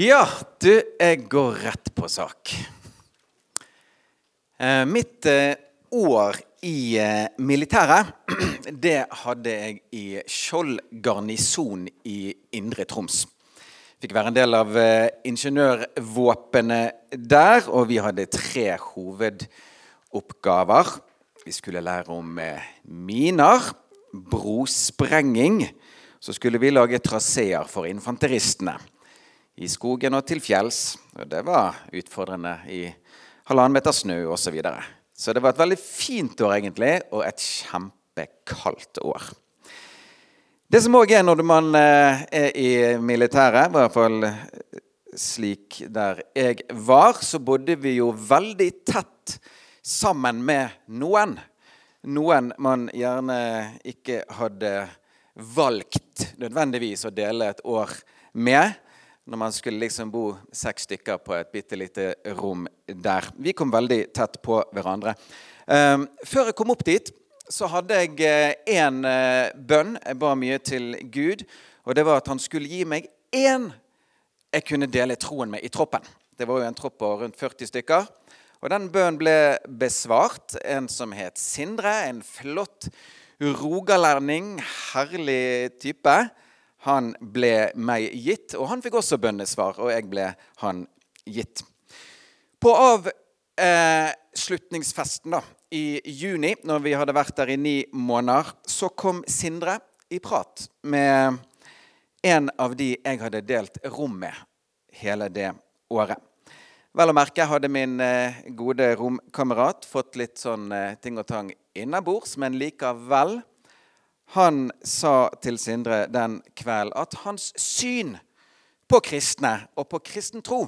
Ja, du, jeg går rett på sak. Eh, mitt eh, år i eh, militæret, det hadde jeg i Skjold garnison i Indre Troms. Fikk være en del av ingeniørvåpenet der, og vi hadde tre hovedoppgaver. Vi skulle lære om miner, brosprenging, så skulle vi lage traseer for infanteristene i skogen og til fjells. Og det var utfordrende i halvannen meter snø osv. Så, videre. så det var et veldig fint år, egentlig, og et kjempekaldt år. Det som òg er når man eh, er i militæret, i hvert fall eh, slik der jeg var, så bodde vi jo veldig tett sammen med noen. Noen man gjerne ikke hadde valgt nødvendigvis å dele et år med når man skulle liksom bo seks stykker på et bitte lite rom der. Vi kom veldig tett på hverandre. Um, før jeg kom opp dit, så hadde jeg én uh, uh, bønn. Jeg ba mye til Gud. Og det var at han skulle gi meg én jeg kunne dele troen med i troppen. Det var jo en tropp på rundt 40 stykker. Og den bønnen ble besvart. En som het Sindre. En flott rogalending. Herlig type han ble meg gitt. Og han fikk også bønnesvar, og jeg ble han gitt. På avslutningsfesten eh, i juni, når vi hadde vært der i ni måneder, så kom Sindre i prat med en av de jeg hadde delt rom med hele det året. Vel å merke hadde min eh, gode romkamerat fått litt sånn eh, ting og tang innabords, men likevel han sa til Sindre den kveld at hans syn på kristne og på kristen tro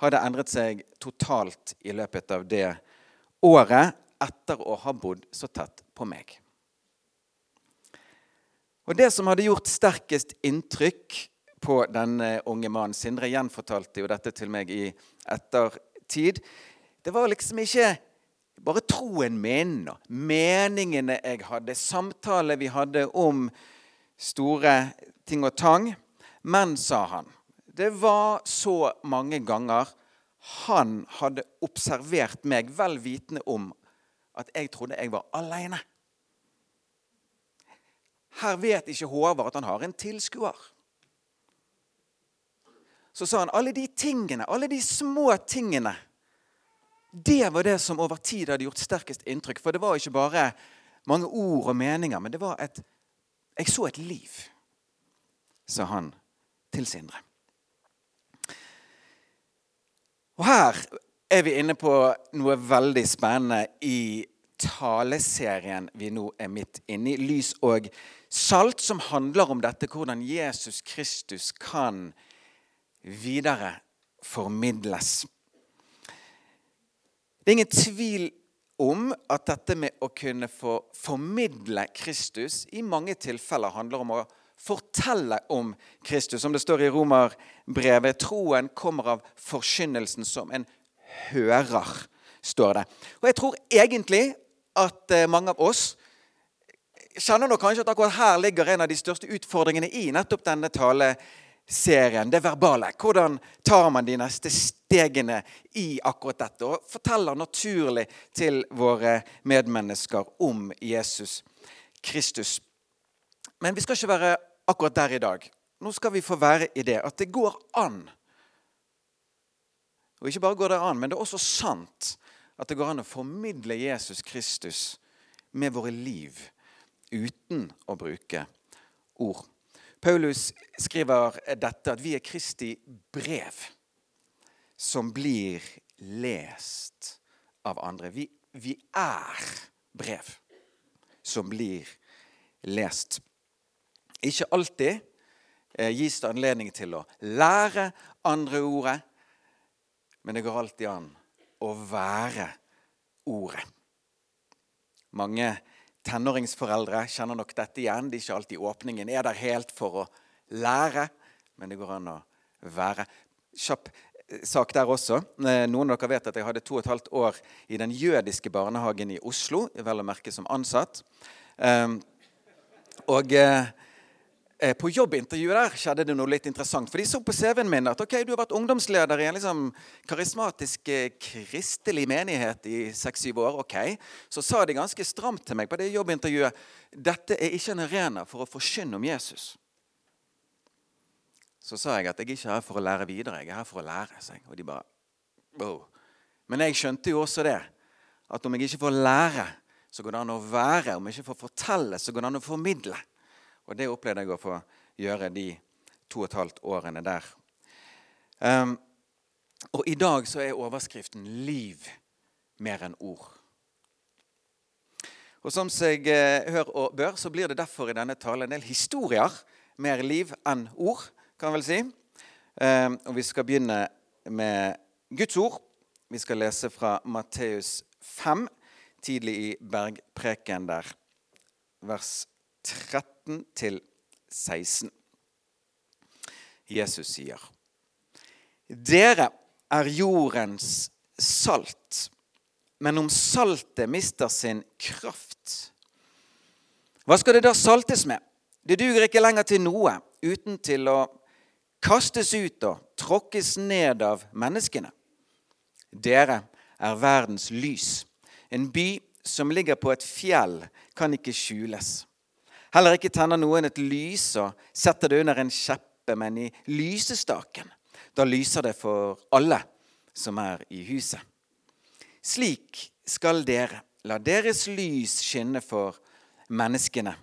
hadde endret seg totalt i løpet av det året etter å ha bodd så tett på meg. Og Det som hadde gjort sterkest inntrykk på denne unge mannen Sindre gjenfortalte jo dette til meg i ettertid. Det var liksom ikke bare troen min og meningene jeg hadde, samtaler vi hadde om store ting og tang. Men, sa han, det var så mange ganger han hadde observert meg, vel vitende om at jeg trodde jeg var aleine. Her vet ikke Håvard at han har en tilskuer. Så sa han alle de tingene, alle de små tingene det var det som over tid hadde gjort sterkest inntrykk. For det var ikke bare mange ord og meninger, men det var et Jeg så et liv, sa han til Sindre. Og her er vi inne på noe veldig spennende i taleserien vi nå er midt inne i, Lys og salt, som handler om dette, hvordan Jesus Kristus kan videre formidles. Det er ingen tvil om at dette med å kunne få formidle Kristus i mange tilfeller handler om å fortelle om Kristus. Som det står i Romerbrevet, troen kommer av forkynnelsen som en hører, står det. Og jeg tror egentlig at eh, mange av oss kjenner nok kanskje at akkurat her ligger en av de største utfordringene i nettopp denne tale serien, det verbale. Hvordan tar man de neste stegene i akkurat dette? Og forteller naturlig til våre medmennesker om Jesus Kristus. Men vi skal ikke være akkurat der i dag. Nå skal vi få være i det at det går an. Og ikke bare går det an, men det er også sant at det går an å formidle Jesus Kristus med våre liv uten å bruke ord. Paulus skriver dette, at vi er Kristi brev som blir lest av andre. Vi, vi er brev som blir lest. Ikke alltid eh, gis det anledning til å lære andre ordet, men det går alltid an å være ordet. Mange tenåringsforeldre kjenner nok dette igjen. Det er ikke alltid åpningen er der helt for å lære, men det går an å være. Kjapp eh, sak der også. Eh, noen av dere vet at jeg hadde to og et halvt år i den jødiske barnehagen i Oslo, vel å merke som ansatt. Ehm, og Eh, på jobbintervjuet der skjedde det noe litt interessant. For de så på CV-en min at ok, du har vært ungdomsleder i en liksom karismatisk eh, kristelig menighet i seks-syv år. ok. Så sa de ganske stramt til meg på det jobbintervjuet dette er ikke en arena for å forkynne om Jesus. Så sa jeg at jeg ikke er her for å lære videre, jeg er her for å lære. seg. Og de bare, wow. Men jeg skjønte jo også det, at om jeg ikke får lære, så går det an å være. Om jeg ikke får fortelle, så går det an å formidle. Og det opplevde jeg å få gjøre de to og et halvt årene der. Um, og i dag så er overskriften 'Liv mer enn ord'. Og Som seg eh, hør og bør, så blir det derfor i denne talen en del historier. Mer liv enn ord, kan vel si. Um, og vi skal begynne med Guds ord. Vi skal lese fra Matteus 5, tidlig i bergpreken der, vers 13 til 16. Jesus sier, Dere er jordens salt, men om saltet mister sin kraft, hva skal det da saltes med? Det duger ikke lenger til noe uten til å kastes ut og tråkkes ned av menneskene. Dere er verdens lys. En by som ligger på et fjell, kan ikke skjules. Heller ikke tenner noen et lys og setter det under en kjeppe, men i lysestaken. Da lyser det for alle som er i huset. Slik skal dere la deres lys skinne for menneskene,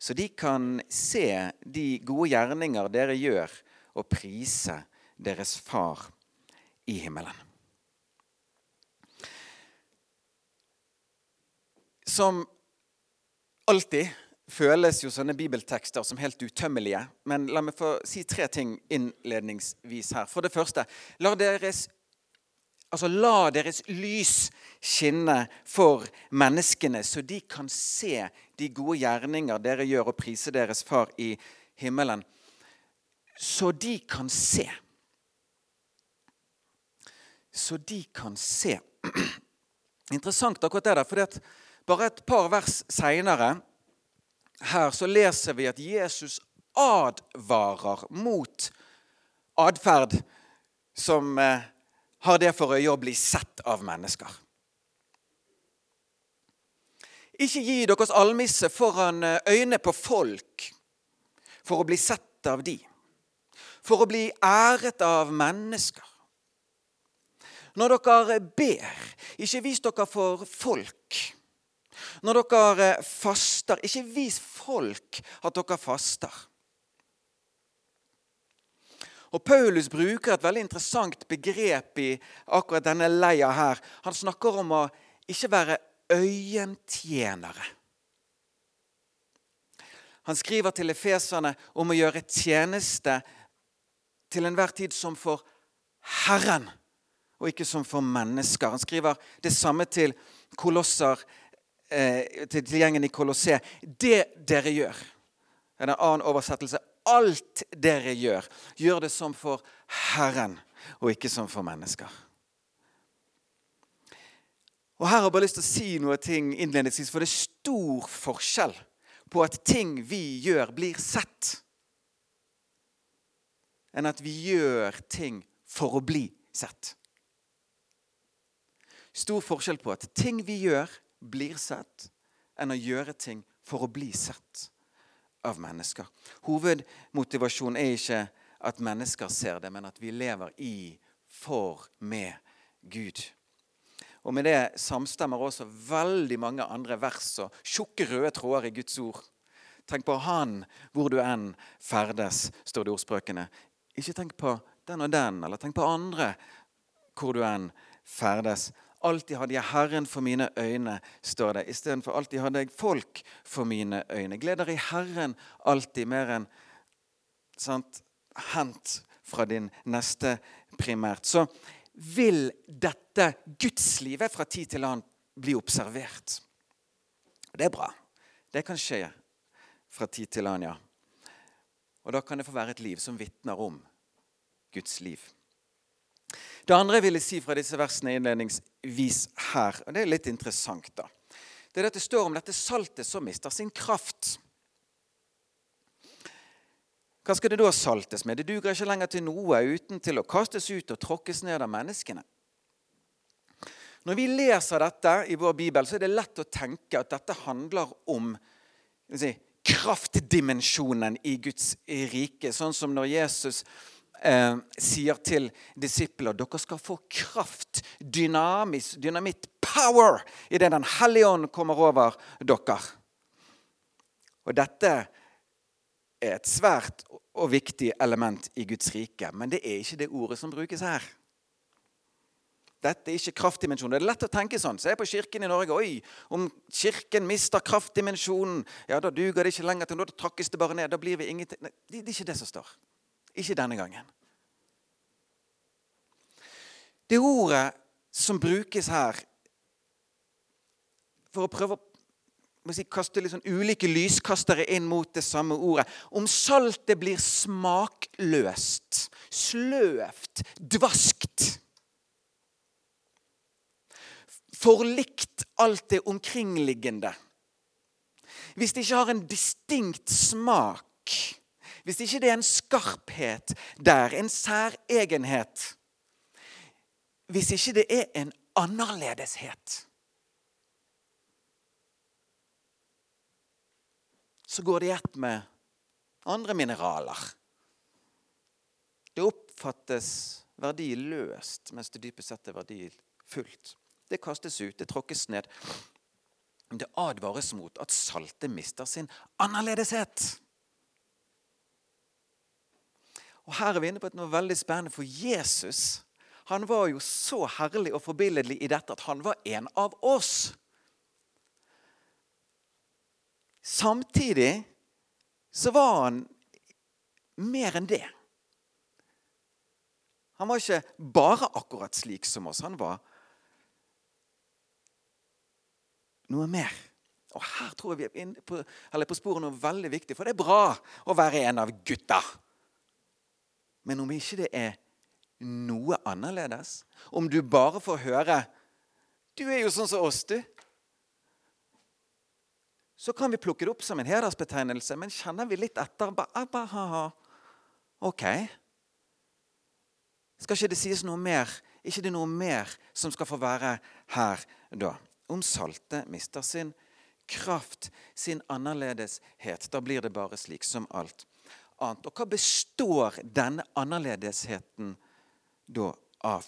så de kan se de gode gjerninger dere gjør, og prise deres Far i himmelen. Som alltid føles jo sånne bibeltekster som helt utømmelige. Men la meg få si tre ting innledningsvis her. For det første la deres, altså la deres lys skinne for menneskene, så de kan se de gode gjerninger dere gjør, og prise deres Far i himmelen. Så de kan se. Så de kan se. Interessant akkurat det der, for bare et par vers seinere her så leser vi at Jesus advarer mot atferd som eh, har det for øye å bli sett av mennesker. Ikke gi deres almisse foran eh, øynene på folk for å bli sett av de. For å bli æret av mennesker. Når dere ber, ikke vis dere for folk når dere eh, faster, ikke vis folk at dere faster. Og Paulus bruker et veldig interessant begrep i akkurat denne leia her. Han snakker om å ikke være øyentjenere. Han skriver til efeserne om å gjøre tjeneste til enhver tid som for Herren, og ikke som for mennesker. Han skriver det samme til kolosser eh, til gjengen i Kolosseet. Det dere gjør en annen oversettelse. Alt dere gjør, gjør det som for Herren og ikke som for mennesker. Og Her har jeg bare lyst til å si noe ting innledningsvis, for det er stor forskjell på at ting vi gjør, blir sett, enn at vi gjør ting for å bli sett. Stor forskjell på at ting vi gjør, blir sett, enn å gjøre ting for å bli sett av mennesker. Hovedmotivasjonen er ikke at mennesker ser det, men at vi lever i, for, med Gud. Og Med det samstemmer også veldig mange andre vers og tjukke røde tråder i Guds ord. Tenk på Han hvor du enn ferdes, står det i ordspråkene. Ikke tenk på den og den, eller tenk på andre hvor du enn ferdes. Alltid hadde jeg Herren for mine øyne, står det. Istedenfor alltid hadde jeg folk for mine øyne. Gleder i Herren alltid mer enn sant, hent fra din neste primært. Så vil dette gudslivet fra tid til annen bli observert. Det er bra. Det kan skje fra tid til annen, ja. Og da kan det få være et liv som vitner om Guds liv. Det andre jeg ville si fra disse versene innledningsvis her, og det er litt interessant, da, det er at det står om dette saltet som mister sin kraft. hva skal det da saltes med? Det duger ikke lenger til noe uten til å kastes ut og tråkkes ned av menneskene. Når vi leser dette i vår bibel, så er det lett å tenke at dette handler om si, kraftdimensjonen i Guds rike. Sånn som når Jesus eh, sier til disipler dere skal få kraft, dynamis, dynamitt, power, idet Den hellige ånd kommer over dere. Og dette er et svært og viktig element i Guds rike, men det er ikke det ordet som brukes her. Dette er ikke kraftdimensjonen. Det er lett å tenke sånn. Se på Kirken i Norge. Oi, om Kirken mister kraftdimensjonen, ja, da duger det ikke lenger til noe. Da trakkes det bare ned. Da blir vi ingenting. Nei, det er ikke det som står. Ikke denne gangen. Det ordet som brukes her for å prøve å si, kaste litt sånn ulike lyskastere inn mot det samme ordet Om saltet blir smakløst, sløvt, dvaskt Forlikt alt det omkringliggende. Hvis det ikke har en distinkt smak, hvis ikke det er en skarphet der, en særegenhet Hvis ikke det er en annerledeshet så går det i ett med andre mineraler. Det oppfattes verdiløst, mens det dypest sett er verdifullt. Det kastes ut, det tråkkes ned. Det advares mot at saltet mister sin annerledeshet. Og Her er vi inne på noe veldig spennende, for Jesus han var jo så herlig og forbilledlig i dette at han var en av oss. Samtidig så var han mer enn det. Han var ikke bare akkurat slik som oss. Han var noe mer. Og Her tror jeg vi er på, på sporet noe veldig viktig, for det er bra å være en av gutta. Men om ikke det er noe annerledes, om du bare får høre 'Du er jo sånn som oss, du' så kan vi plukke det opp som en hedersbetegnelse, men kjenner vi litt etter Ok. Skal ikke det sies noe mer? Ikke det noe mer som skal få være her da? Om saltet mister sin kraft, sin annerledeshet, da blir det bare slik som alt annet. Og hva består denne annerledesheten da av?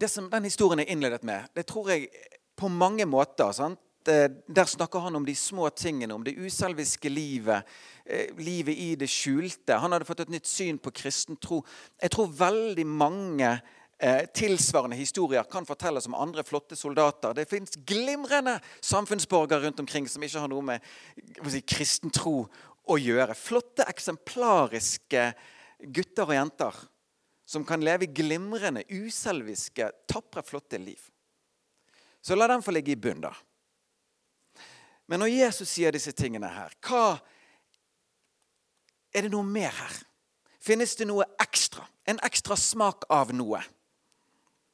det som den historien er innledet med, det tror jeg på mange måter sant? Der snakker han om de små tingene, om det uselviske livet. Eh, livet i det skjulte. Han hadde fått et nytt syn på kristen tro. Jeg tror veldig mange eh, tilsvarende historier kan fortelles om andre flotte soldater. Det fins glimrende samfunnsborgere rundt omkring som ikke har noe med si, kristen tro å gjøre. Flotte, eksemplariske gutter og jenter som kan leve i glimrende, uselviske, tapre, flotte liv. Så la dem få ligge i bunn, da. Men når Jesus sier disse tingene her, hva Er det noe mer her? Finnes det noe ekstra? En ekstra smak av noe?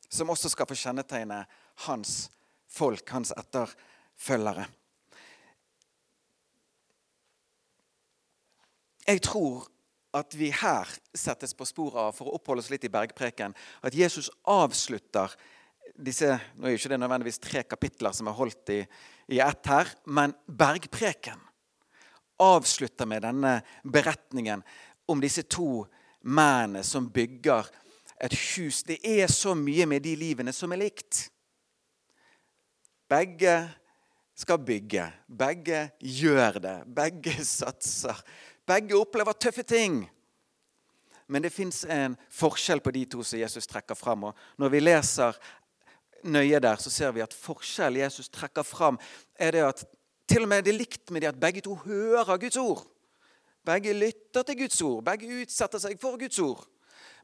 Som også skal få kjennetegne hans folk, hans etterfølgere. Jeg tror at vi her settes på sporet av, for å oppholde oss litt i bergpreken, at Jesus avslutter disse Nå er jo ikke det nødvendigvis tre kapitler som er holdt i, i ett her, men bergpreken avslutter med denne beretningen om disse to mennene som bygger et hus. Det er så mye med de livene som er likt. Begge skal bygge. Begge gjør det. Begge satser. Begge opplever tøffe ting. Men det fins en forskjell på de to som Jesus trekker fram. Og når vi leser nøye der, så ser vi at forskjell Jesus trekker fram, er det at til og med det er likt med det at begge to hører Guds ord. Begge lytter til Guds ord. Begge utsetter seg for Guds ord.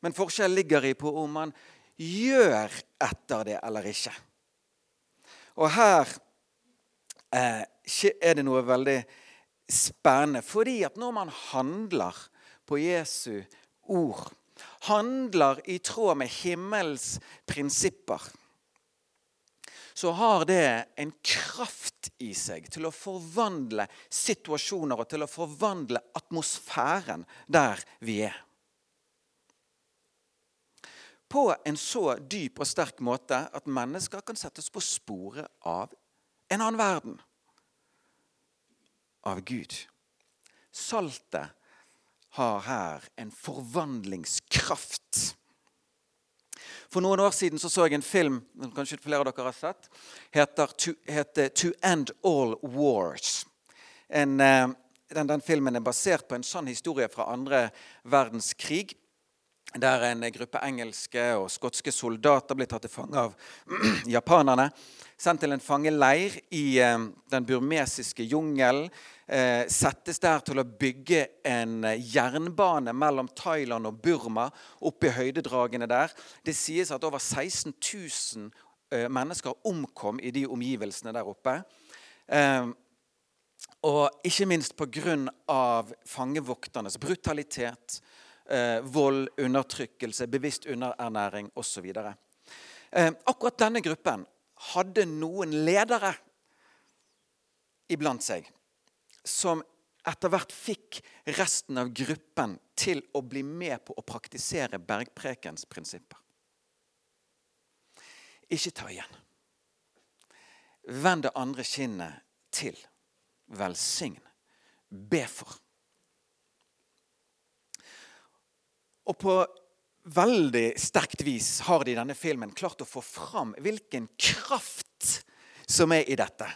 Men forskjell ligger i på om man gjør etter det eller ikke. Og her eh, er det noe veldig spennende. Fordi at når man handler på Jesu ord, handler i tråd med himmels prinsipper, så har det en kraft i seg til å forvandle situasjoner og til å forvandle atmosfæren der vi er. På en så dyp og sterk måte at mennesker kan settes på sporet av en annen verden. Av Gud. Saltet har her en forvandlingskraft. For noen år siden så, så jeg en film som kanskje flere av dere har sett. heter To, heter to End All Wars. En, eh, den, den, filmen er basert på en sann historie fra andre verdenskrig. Der en gruppe engelske og skotske soldater ble tatt til fange av japanerne. Sendt til en fangeleir i eh, den burmesiske jungelen eh, settes der til å bygge en jernbane mellom Thailand og Burma, oppe i høydedragene der. Det sies at over 16 000 eh, mennesker omkom i de omgivelsene der oppe. Og ikke minst pga. fangevokternes brutalitet, vold, undertrykkelse, bevisst underernæring osv. Eh, akkurat denne gruppen hadde noen ledere iblant seg som etter hvert fikk resten av gruppen til å bli med på å praktisere bergprekens prinsipper. Ikke ta igjen. Vend det andre kinnet til. Velsign. Be for. Og på veldig sterkt vis har de i denne filmen klart å få fram hvilken kraft som er i dette.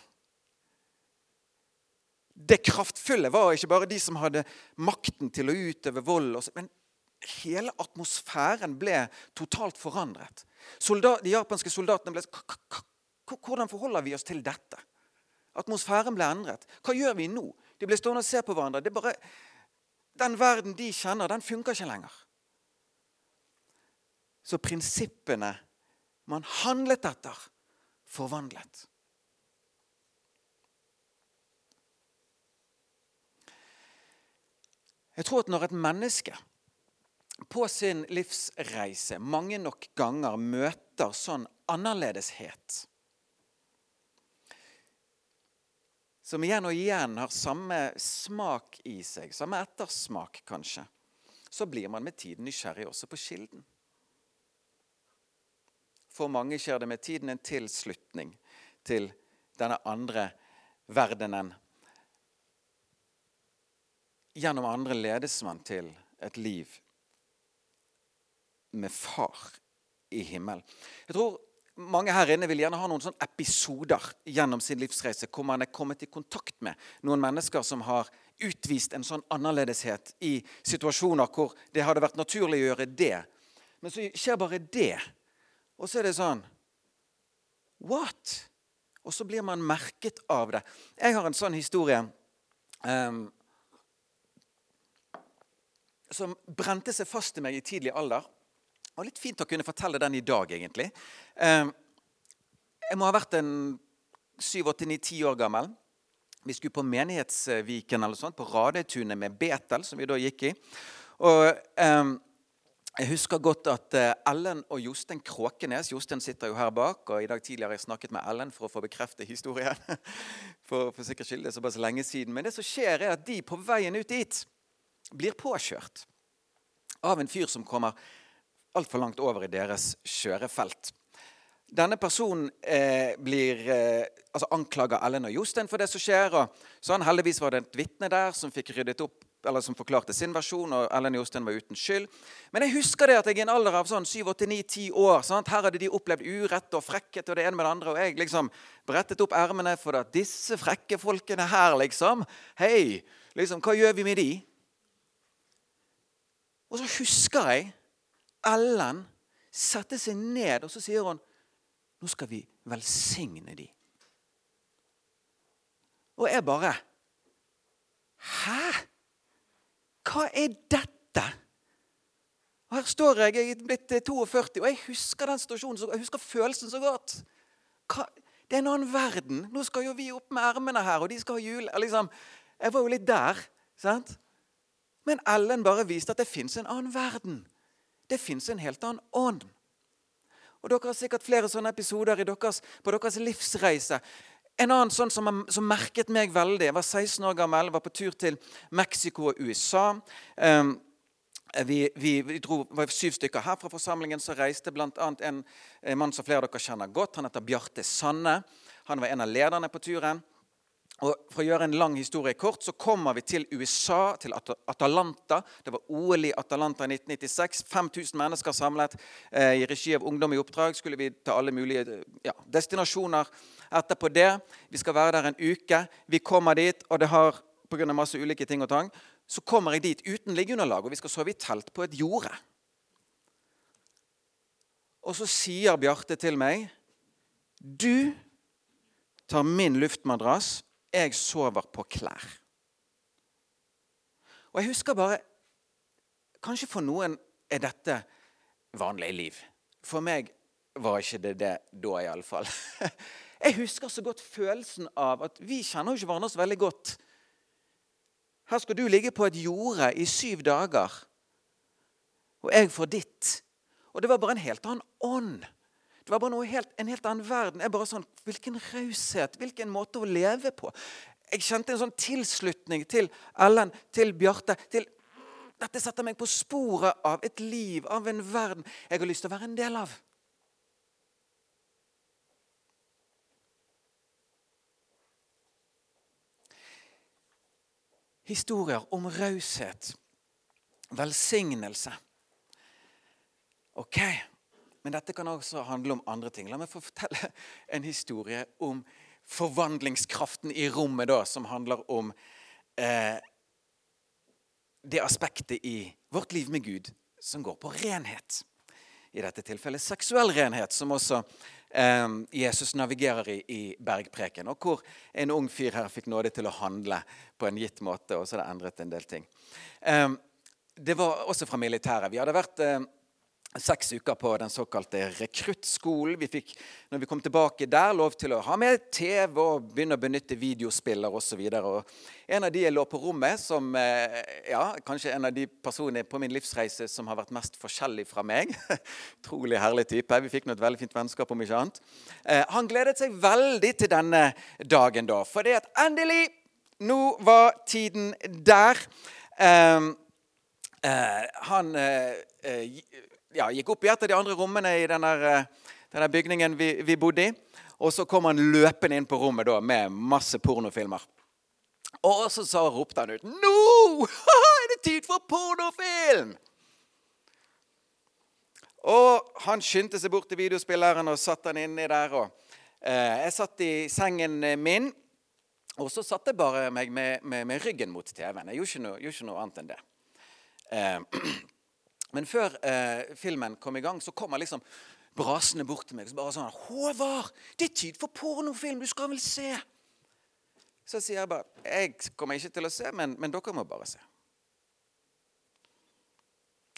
Det kraftfulle var ikke bare de som hadde makten til å utøve vold, men hele atmosfæren ble totalt forandret. Soldat, de japanske soldatene ble Hvordan forholder vi oss til dette? Atmosfæren ble endret. Hva gjør vi nå? De ble stående og se på hverandre. Er bare, Den verden de kjenner, den funker ikke lenger. Så prinsippene man handlet etter, forvandlet. Jeg tror at når et menneske på sin livsreise mange nok ganger møter sånn annerledeshet Som igjen og igjen har samme smak i seg, samme ettersmak kanskje, så blir man med tiden nysgjerrig også på kilden. For mange skjer det med tiden en tilslutning til denne andre verdenen gjennom andre ledes man til et liv med far i himmelen. Jeg tror mange her inne vil gjerne ha noen sånne episoder gjennom sin livsreise hvor man er kommet i kontakt med noen mennesker som har utvist en sånn annerledeshet i situasjoner hvor det hadde vært naturlig å gjøre det. Men så skjer bare det. Og så er det sånn What? Og så blir man merket av det. Jeg har en sånn historie um, som brente seg fast i meg i tidlig alder. Var litt fint å kunne fortelle den i dag, egentlig. Um, jeg må ha vært en 7-8-9-10 år gammel. Vi skulle på Menighetsviken eller sånt, på Radøytunet med Betel, som vi da gikk i. Og um, Jeg husker godt at uh, Ellen og Jostein Kråkenes Jostein sitter jo her bak, og I dag tidligere har jeg snakket med Ellen for å få bekrefte historien. for, for sikkert skyld, det er såpass lenge siden. Men det som skjer er at de på veien ut dit blir påkjørt av en fyr som kommer altfor langt over i deres kjørefelt. Denne personen eh, blir eh, altså anklager Ellen og Jostein for det som skjer. og sånn, Heldigvis var det et vitne der som fikk ryddet opp, eller som forklarte sin versjon. og Ellen Jostein var uten skyld. Men jeg husker det at jeg i en alder av sånn 7-8-9-10 år sant? Her hadde de opplevd urett og frekkhet og det ene med det andre. Og jeg liksom brettet opp ermene for at disse frekke folkene her, liksom Hei, liksom, hva gjør vi med de? Og så husker jeg Ellen sette seg ned, og så sier hun nå skal vi velsigne de. Og jeg bare Hæ? Hva er dette? Og Her står jeg, jeg er blitt 42, og jeg husker den situasjonen, jeg husker følelsen så godt. Hva? Det er en annen verden. Nå skal jo vi opp med ermene her, og de skal ha jul. Liksom, jeg var jo litt der. sant? Men Ellen bare viste at det fins en annen verden. Det fins en helt annen ånd. Og Dere har sikkert flere sånne episoder deres, på deres livsreise. En annen sånn som, som, merket meg veldig Jeg var 16 år gammel, var på tur til Mexico og USA. Um, vi, vi, vi dro, var syv stykker her fra forsamlingen som reiste bl.a. En, en mann som flere av dere kjenner godt. Han heter Bjarte Sanne. Han var en av lederne på turen. Og For å gjøre en lang historie kort så kommer vi til USA, til Atalanta. Det var OL i Atalanta i 1996. 5000 mennesker samlet eh, i regi av Ungdom i oppdrag. Skulle vi til alle mulige ja, destinasjoner etterpå det. Vi skal være der en uke. Vi kommer dit, og det har pga. masse ulike ting og tang, så kommer jeg dit uten liggeunderlag, og vi skal sove i telt på et jorde. Og så sier Bjarte til meg Du tar min luftmadrass, jeg sover på klær. Og jeg husker bare Kanskje for noen er dette vanlig liv. For meg var ikke det det da, iallfall. Jeg husker så godt følelsen av at vi kjenner jo ikke hverandre så veldig godt. Her skal du ligge på et jorde i syv dager, og jeg får ditt. Og det var bare en helt annen ånd. Det var bare helt, en helt annen verden. Jeg bare sånn, Hvilken raushet, hvilken måte å leve på. Jeg kjente en sånn tilslutning til Ellen, til Bjarte. til Dette setter meg på sporet av et liv, av en verden jeg har lyst til å være en del av. historier om raushet, velsignelse. Ok, men dette kan også handle om andre ting. La meg få fortelle en historie om forvandlingskraften i rommet, da, som handler om eh, det aspektet i vårt liv med Gud som går på renhet. I dette tilfellet seksuell renhet, som også eh, Jesus navigerer i, i bergpreken, og hvor en ung fyr her fikk nåde til å handle på en gitt måte. Og så har det endret en del ting. Eh, det var også fra militæret. Vi hadde vært ehm, seks uker på den såkalte rekruttskolen. Vi fikk når vi kom tilbake der, lov til å ha med TV og begynne å benytte videospiller osv. En av de jeg lå på rommet, som eh, ja, kanskje en av de personene på min livsreise som har vært mest forskjellig fra meg. Utrolig herlig type. Vi fikk nå et veldig fint vennskap, om ikke annet. Eh, han gledet seg veldig til denne dagen da, for det at endelig, nå var tiden der. Um, uh, han ja, gikk opp i et av de andre rommene i denne, eh, denne bygningen vi, vi, bodde i. Og så kom han løpende inn på rommet da, med masse pornofilmer. Og så, så ropte han ut 'Nå er det tid for pornofilm!' Og han skyndte seg bort til videospilleren og satte den inni der. Og, eh, jeg satt i sengen min, og så satte jeg bare meg med, med, med ryggen mot TV-en. Jeg gjorde ikke, noe, gjorde ikke noe annet enn det. Eh, Men før eh, filmen kom i gang, så kom han liksom brasende bort til meg. Så bare sånn 'Håvard, det er tid for pornofilm! Du skal vel se!' Så sier jeg bare 'Jeg kommer ikke til å se, men, men dere må bare se'.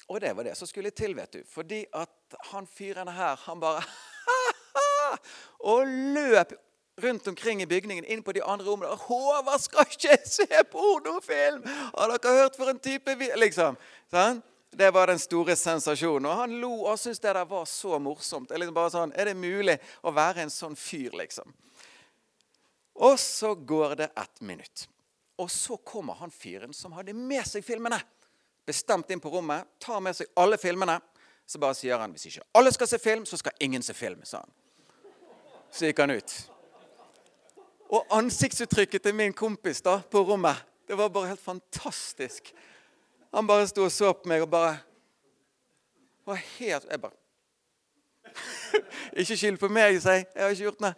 Og det var det som skulle til, vet du. Fordi at han fyren her, han bare Og løp rundt omkring i bygningen, inn på de andre rommene. 'Håvard skal ikke se pornofilm!' Har dere hørt for en type Liksom. Sånn? Det var den store sensasjonen. Og han lo og syntes det der var så morsomt. Er, liksom bare sånn, er det mulig å være en sånn fyr, liksom? Og så går det ett minutt. Og så kommer han fyren som hadde med seg filmene. Bestemt inn på rommet, tar med seg alle filmene. Så bare sier han hvis ikke alle skal se film, så skal ingen se film. sa han. Så gikk han ut. Og ansiktsuttrykket til min kompis da, på rommet, det var bare helt fantastisk. Han bare sto og så på meg og bare var helt Jeg bare Ikke skyld på meg, sier jeg. Jeg har ikke gjort noe.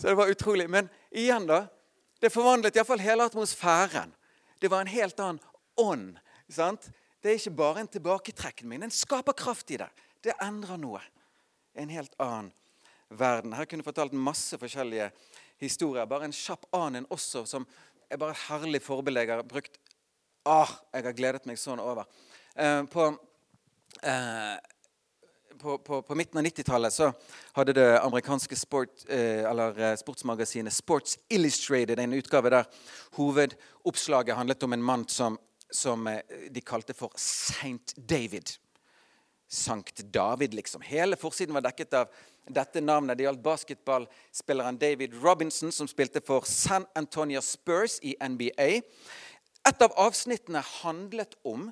Så det var utrolig. Men igjen, da. Det forvandlet iallfall hele atmosfæren. Det var en helt annen ånd. sant? Det er ikke bare en tilbaketrekken min. En skaper kraft i det. Det endrer noe. En helt annen verden. Her kunne jeg fortalt masse forskjellige historier. Bare en kjapp annen også, som er bare herlig forbelegger brukt Ah, jeg har gledet meg sånn over. Eh, på, eh, på, på, på, midten av 90-tallet så hadde det amerikanske sport, eh, eh, sportsmagasinet Sports Illustrated en utgave der hovedoppslaget handlet om en mann som, som eh, de kalte for Saint David. Sankt David, liksom. Hele forsiden var dekket av dette navnet. Det gjaldt basketballspilleren David Robinson, som spilte for San Antonio Spurs i NBA. Et av avsnittene handlet om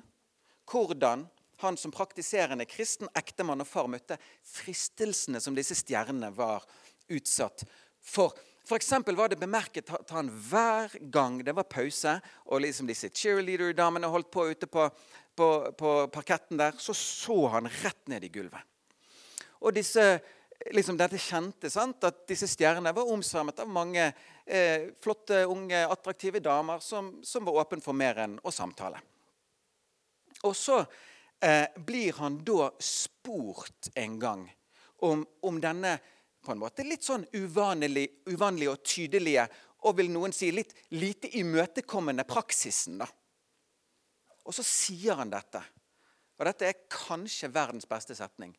hvordan han som praktiserende kristen ektemann og far møtte fristelsene som disse stjernene var utsatt for. F.eks. var det bemerket at han hver gang det var pause, og liksom disse cheerleader-damene holdt på ute på, på, på, parketten der, så så han rett ned i gulvet. Og disse, liksom dette kjente sant, at disse stjernene var omsvermet av mange eh, flotte, unge, attraktive damer som, som var åpne for mer enn å samtale. Og så eh, blir han da spurt en gang om, om, denne på en måte litt sånn uvanlig, uvanlige og tydelige og vil noen si litt lite imøtekommende praksisen. da. Og så sier han dette. Og dette er kanskje verdens beste setning.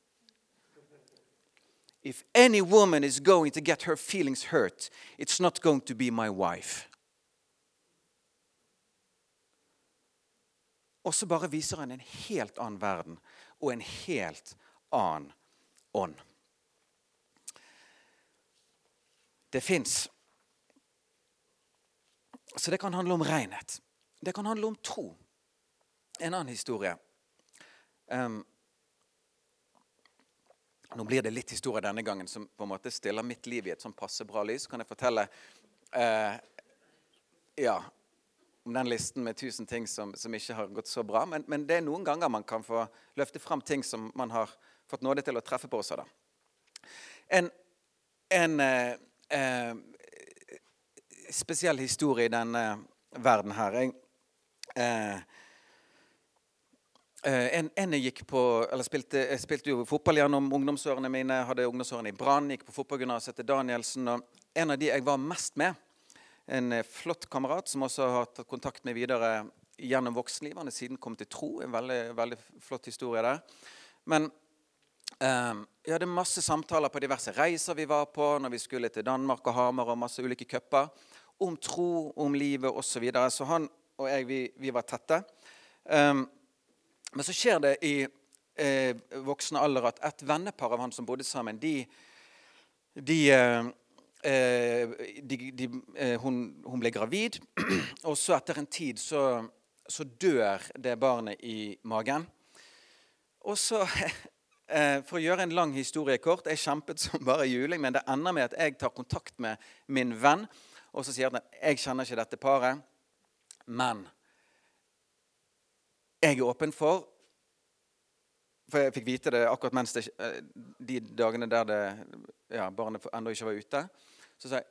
If any woman is going to get her feelings hurt, it's not going to be my wife. Og så bare viser han en helt annen verden og en helt annen ånd. Det fins. Så det kan handle om renhet. Det kan handle om tro. En annen historie. Um, nå blir det litt historie denne gangen som på en måte stiller mitt liv i et sånn passe bra lys. Kan jeg fortelle eh, ja, om den listen med tusen ting som, som ikke har gått så bra. Men, men, det er noen ganger man kan få løfte fram ting som man har fått nåde til å treffe på også. Da. En, en eh, eh, spesiell historie i denne verden her. Jeg, eh, en, en, jeg gikk på, eller spilte, jeg spilte jo fotball gjennom ungdomsårene mine. Hadde ungdomsårene i Brann, gikk på fotballgymnaset til Danielsen. og En av de jeg var mest med, en eh, flott kamerat som også har tatt kontakt med videre gjennom voksenlivet. Han er siden kommet til tro. En veldig, veldig flott historie der. Men um, jeg hadde masse samtaler på diverse reiser vi var på når vi skulle til Danmark og Hamar og masse ulike cuper. Om tro, om livet osv. Så, videre. så han og jeg, vi, vi var tette. Um, men så skjer det i eh, voksen alder at et vennepar av han som bodde sammen, de, de eh, Eh, de, eh, hun, hun, ble gravid, og så etter en tid så, så, dør det barnet i magen. Og så, eh, For å gjøre en lang historie kort Jeg kjempet som bare juling, men det ender med at jeg tar kontakt med min venn og så sier han at jeg kjenner ikke dette paret, men jeg er åpen for For jeg fikk vite det akkurat mens det, de dagene der det, ja, barnet ennå ikke var ute. Så sa jeg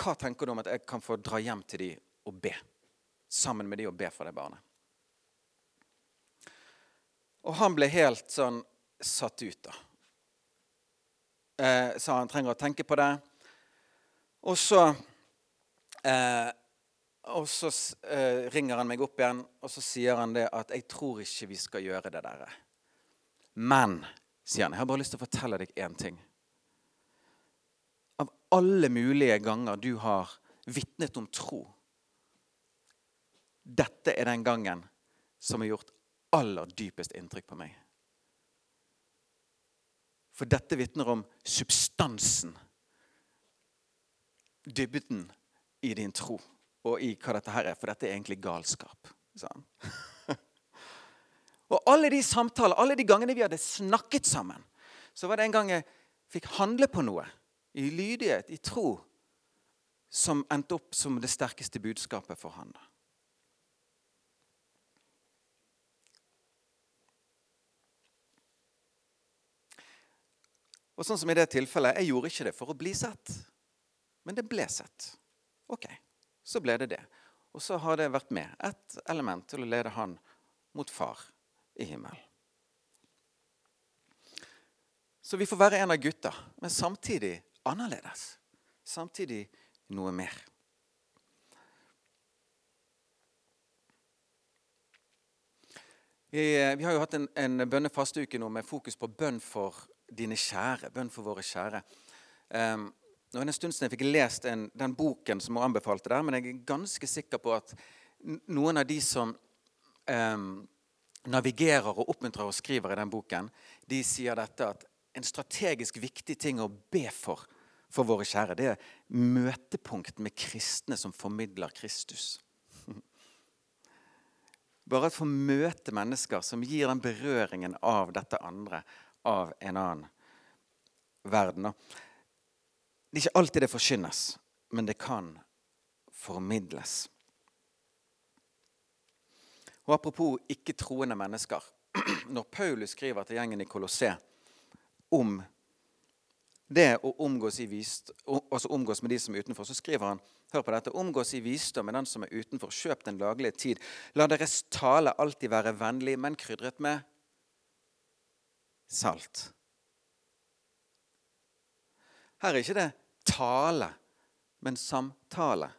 hva tenker du om at jeg kan få dra hjem til dem og be? Sammen med dem og be for det barnet. Og han ble helt sånn satt ut, da. Eh, sa han trenger å tenke på det. Og så eh, Og så eh, ringer han meg opp igjen, og så sier han det at 'jeg tror ikke vi skal gjøre det der'. Men, sier han, jeg har bare lyst til å fortelle deg én ting Av alle mulige ganger du har vitnet om tro. Dette er den gangen som har gjort aller dypest inntrykk på meg. For dette vitner om substansen, dybden i din tro og i hva dette her er. For dette er egentlig galskap. Sånn. og alle de samtaler, alle de gangene vi hadde snakket sammen, så var det en gang jeg fikk handle på noe i lydighet, i tro, som endte opp som det sterkeste budskapet for han. Og sånn som i det tilfellet, Jeg gjorde ikke det for å bli sett, men det ble sett. Ok, så ble det det. Og så har det vært med ett element til å lede han mot far i himmelen. Så vi får være en av gutta, men samtidig annerledes. Samtidig noe mer. Vi, eh, vi har jo hatt en, en bønnefasteuke nå med fokus på bønn for dine kjære. Bønn for våre kjære. Um, nå er det en stund siden jeg fikk lest en, den boken som hun anbefalte der, men jeg er ganske sikker på at noen av de som um, navigerer og oppmuntrer og skriver i den boken, de sier dette at en strategisk viktig ting å be for for våre kjære, det er møtepunkt med kristne som formidler Kristus. Bare å få møte mennesker som gir den berøringen av dette andre, av en annen verden. Det er ikke alltid det forkynnes, men det kan formidles. Og Apropos ikke-troende mennesker. Når Paulus skriver til gjengen i Kolosseum om det å omgås, vist, altså omgås, med de som er utenfor, så skriver han hør på dette, omgås i visdom med den som er utenfor. Kjøp den laglige tid. La deres tale alltid være vennlig, men krydret med salt. Her er ikke det tale, men samtale.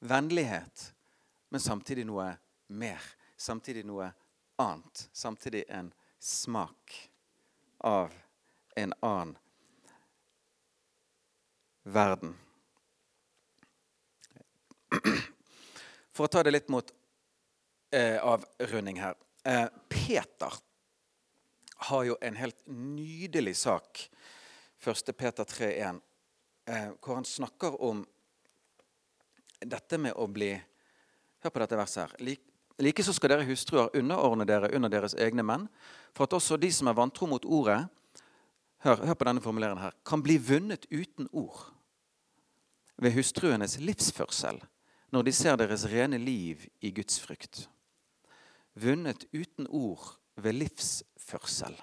Vennlighet, men samtidig noe mer. Samtidig noe annet. Samtidig en smak av en annen verden. For å ta det litt mot eh, avrunding her. Eh, Peter har jo en helt nydelig sak, 1. Peter 3,1, eh, hvor han snakker om dette med å bli Hør på dette verset her. Like, like så skal dere hustruer underordne dere under deres egne menn, for at også de som er vantro mot ordet, hør, hør på denne formuleringen her, kan bli vunnet uten ord ved hustruenes livsførsel når de ser deres rene liv i Guds frykt. Vunnet uten ord ved livsførsel.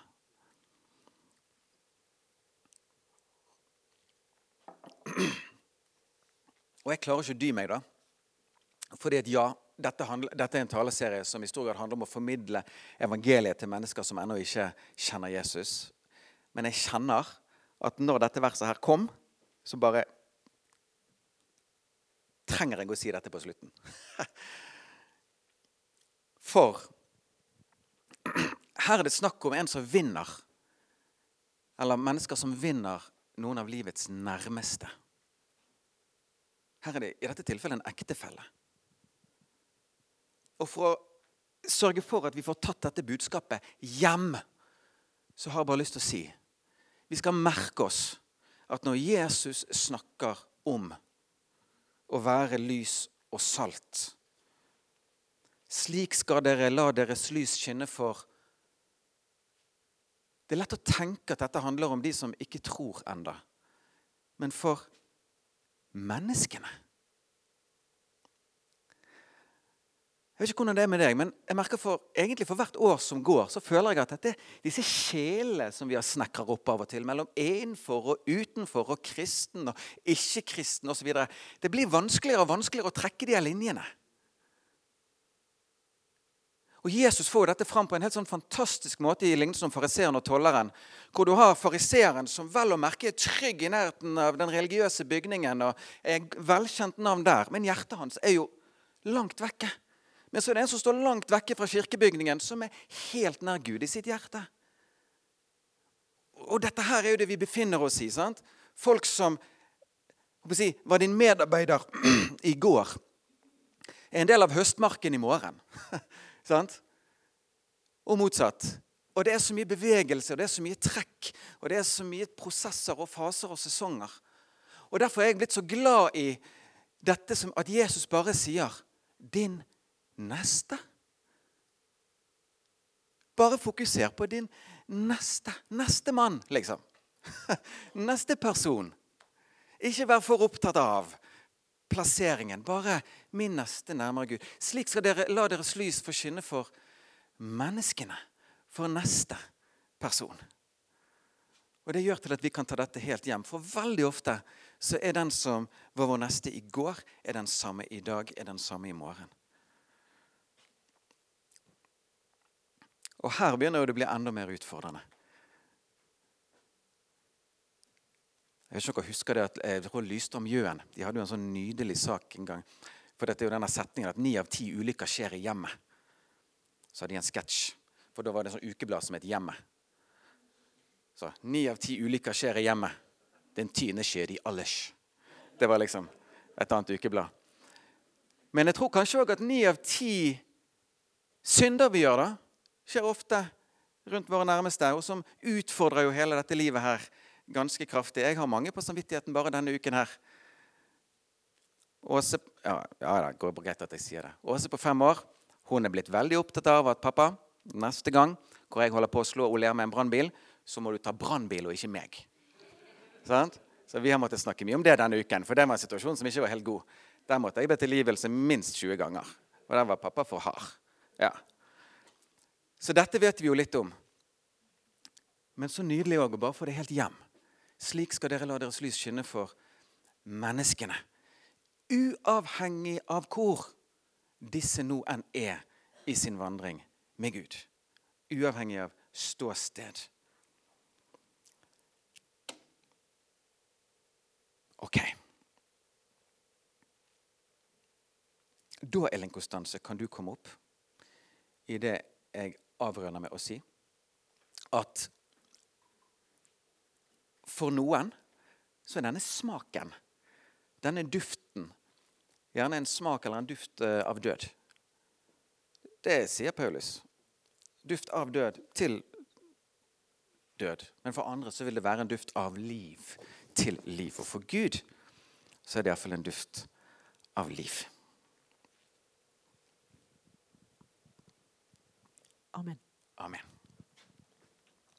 Og jeg klarer ikke å dy meg, da. Fordi at ja, dette, handler, dette, er en taleserie som i stor grad handler om å formidle evangeliet til mennesker som ennå ikke kjenner Jesus. Men jeg kjenner at når dette verset her kom, så bare trenger jeg å si dette på slutten. For her er det snakk om en som vinner. Eller mennesker som vinner noen av livets nærmeste. Her er det i dette tilfellet en ektefelle. Og for å sørge for at vi får tatt dette budskapet hjem, så har jeg bare lyst til å si vi skal merke oss at når Jesus snakker om å være lys og salt. Slik skal dere la deres lys skinne for Det er lett å tenke at dette handler om de som ikke tror enda. Men for menneskene. Jeg vet ikke hvordan det er med deg, men jeg merker for, egentlig for hvert år som går, så føler jeg at dette, disse sjelene som vi har snekrer opp av og til, mellom innenfor og utenfor og kristen og ikke-kristen osv., det blir vanskeligere og vanskeligere å trekke de linjene. Og Jesus får dette fram på en helt sånn fantastisk måte i lignelsen om fariseeren og tolleren. Hvor du har fariseeren som vel å merke er trygg i nærheten av den religiøse bygningen. og er velkjent navn der, Men hjertet hans er jo langt vekke. Men så er det en som står langt vekke fra kirkebygningen, som er helt nær Gud i sitt hjerte. Og dette her er jo det vi befinner oss i. sant? Folk som si, var din medarbeider i går, er en del av høstmarken i morgen. sant? Og motsatt. Og det er så mye bevegelse, og det er så mye trekk, og det er så mye prosesser og faser og sesonger. Og Derfor er jeg blitt så glad i dette som at Jesus bare sier 'din neste. Bare fokuser på din neste. Neste mann, liksom. Neste person. Ikke vær for opptatt av plasseringen. Bare min neste nærmere Gud. Slik skal dere la deres lys få skinne for menneskene. For neste person. Og Det gjør til at vi kan ta dette helt hjem. For veldig ofte så er den som var vår neste i går, er den samme i dag, er den samme i morgen. Og her begynner det å bli enda mer utfordrende. Jeg vet ikke om dere husker det at jeg tror om Jøen de hadde jo en sånn nydelig sak en gang. For dette er jo denne setningen at ni av ti ulykker skjer i hjemmet. Så hadde de en sketsj. For da var det en sånn ukeblad som het Hjemmet. Så ni av ti ulykker skjer i hjemmet. Den tiende skjer i allers. Det var liksom et annet ukeblad. Men jeg tror kanskje òg at ni av ti synder vi gjør, da, skjer ofte rundt våre nærmeste, og som utfordrer jo hele dette livet her ganske kraftig. Jeg har mange på samvittigheten bare denne uken her. Åse ja, ja, da, går greit at jeg sier det. Åse på fem år hun er blitt veldig opptatt av at pappa, neste gang hvor jeg holder på å slå Ole med en brannbil, så må du ta brannbil og ikke meg. Sånn? Så vi har måttet snakke mye om det denne uken, for det var en situasjon som ikke var helt god. Der måtte jeg be tilgivelse minst 20 ganger. Og der var pappa for hard. Ja. Så dette vet vi jo litt om. Men så nydelig òg å bare få det helt hjem. Slik skal dere la deres lys skinne for menneskene. Uavhengig av hvor disse nå enn er i sin vandring med Gud. Uavhengig av ståsted. Ok. Da, Ellen Konstanse, kan du komme opp i det jeg avrunder med å si at for noen så er denne smaken, denne duften, gjerne en smak eller en duft eh, av død. Det sier Paulus. Duft av død til død. Men for andre så vil det være en duft av liv til liv. Og for Gud så er det iallfall en duft av liv. Amen. Amen.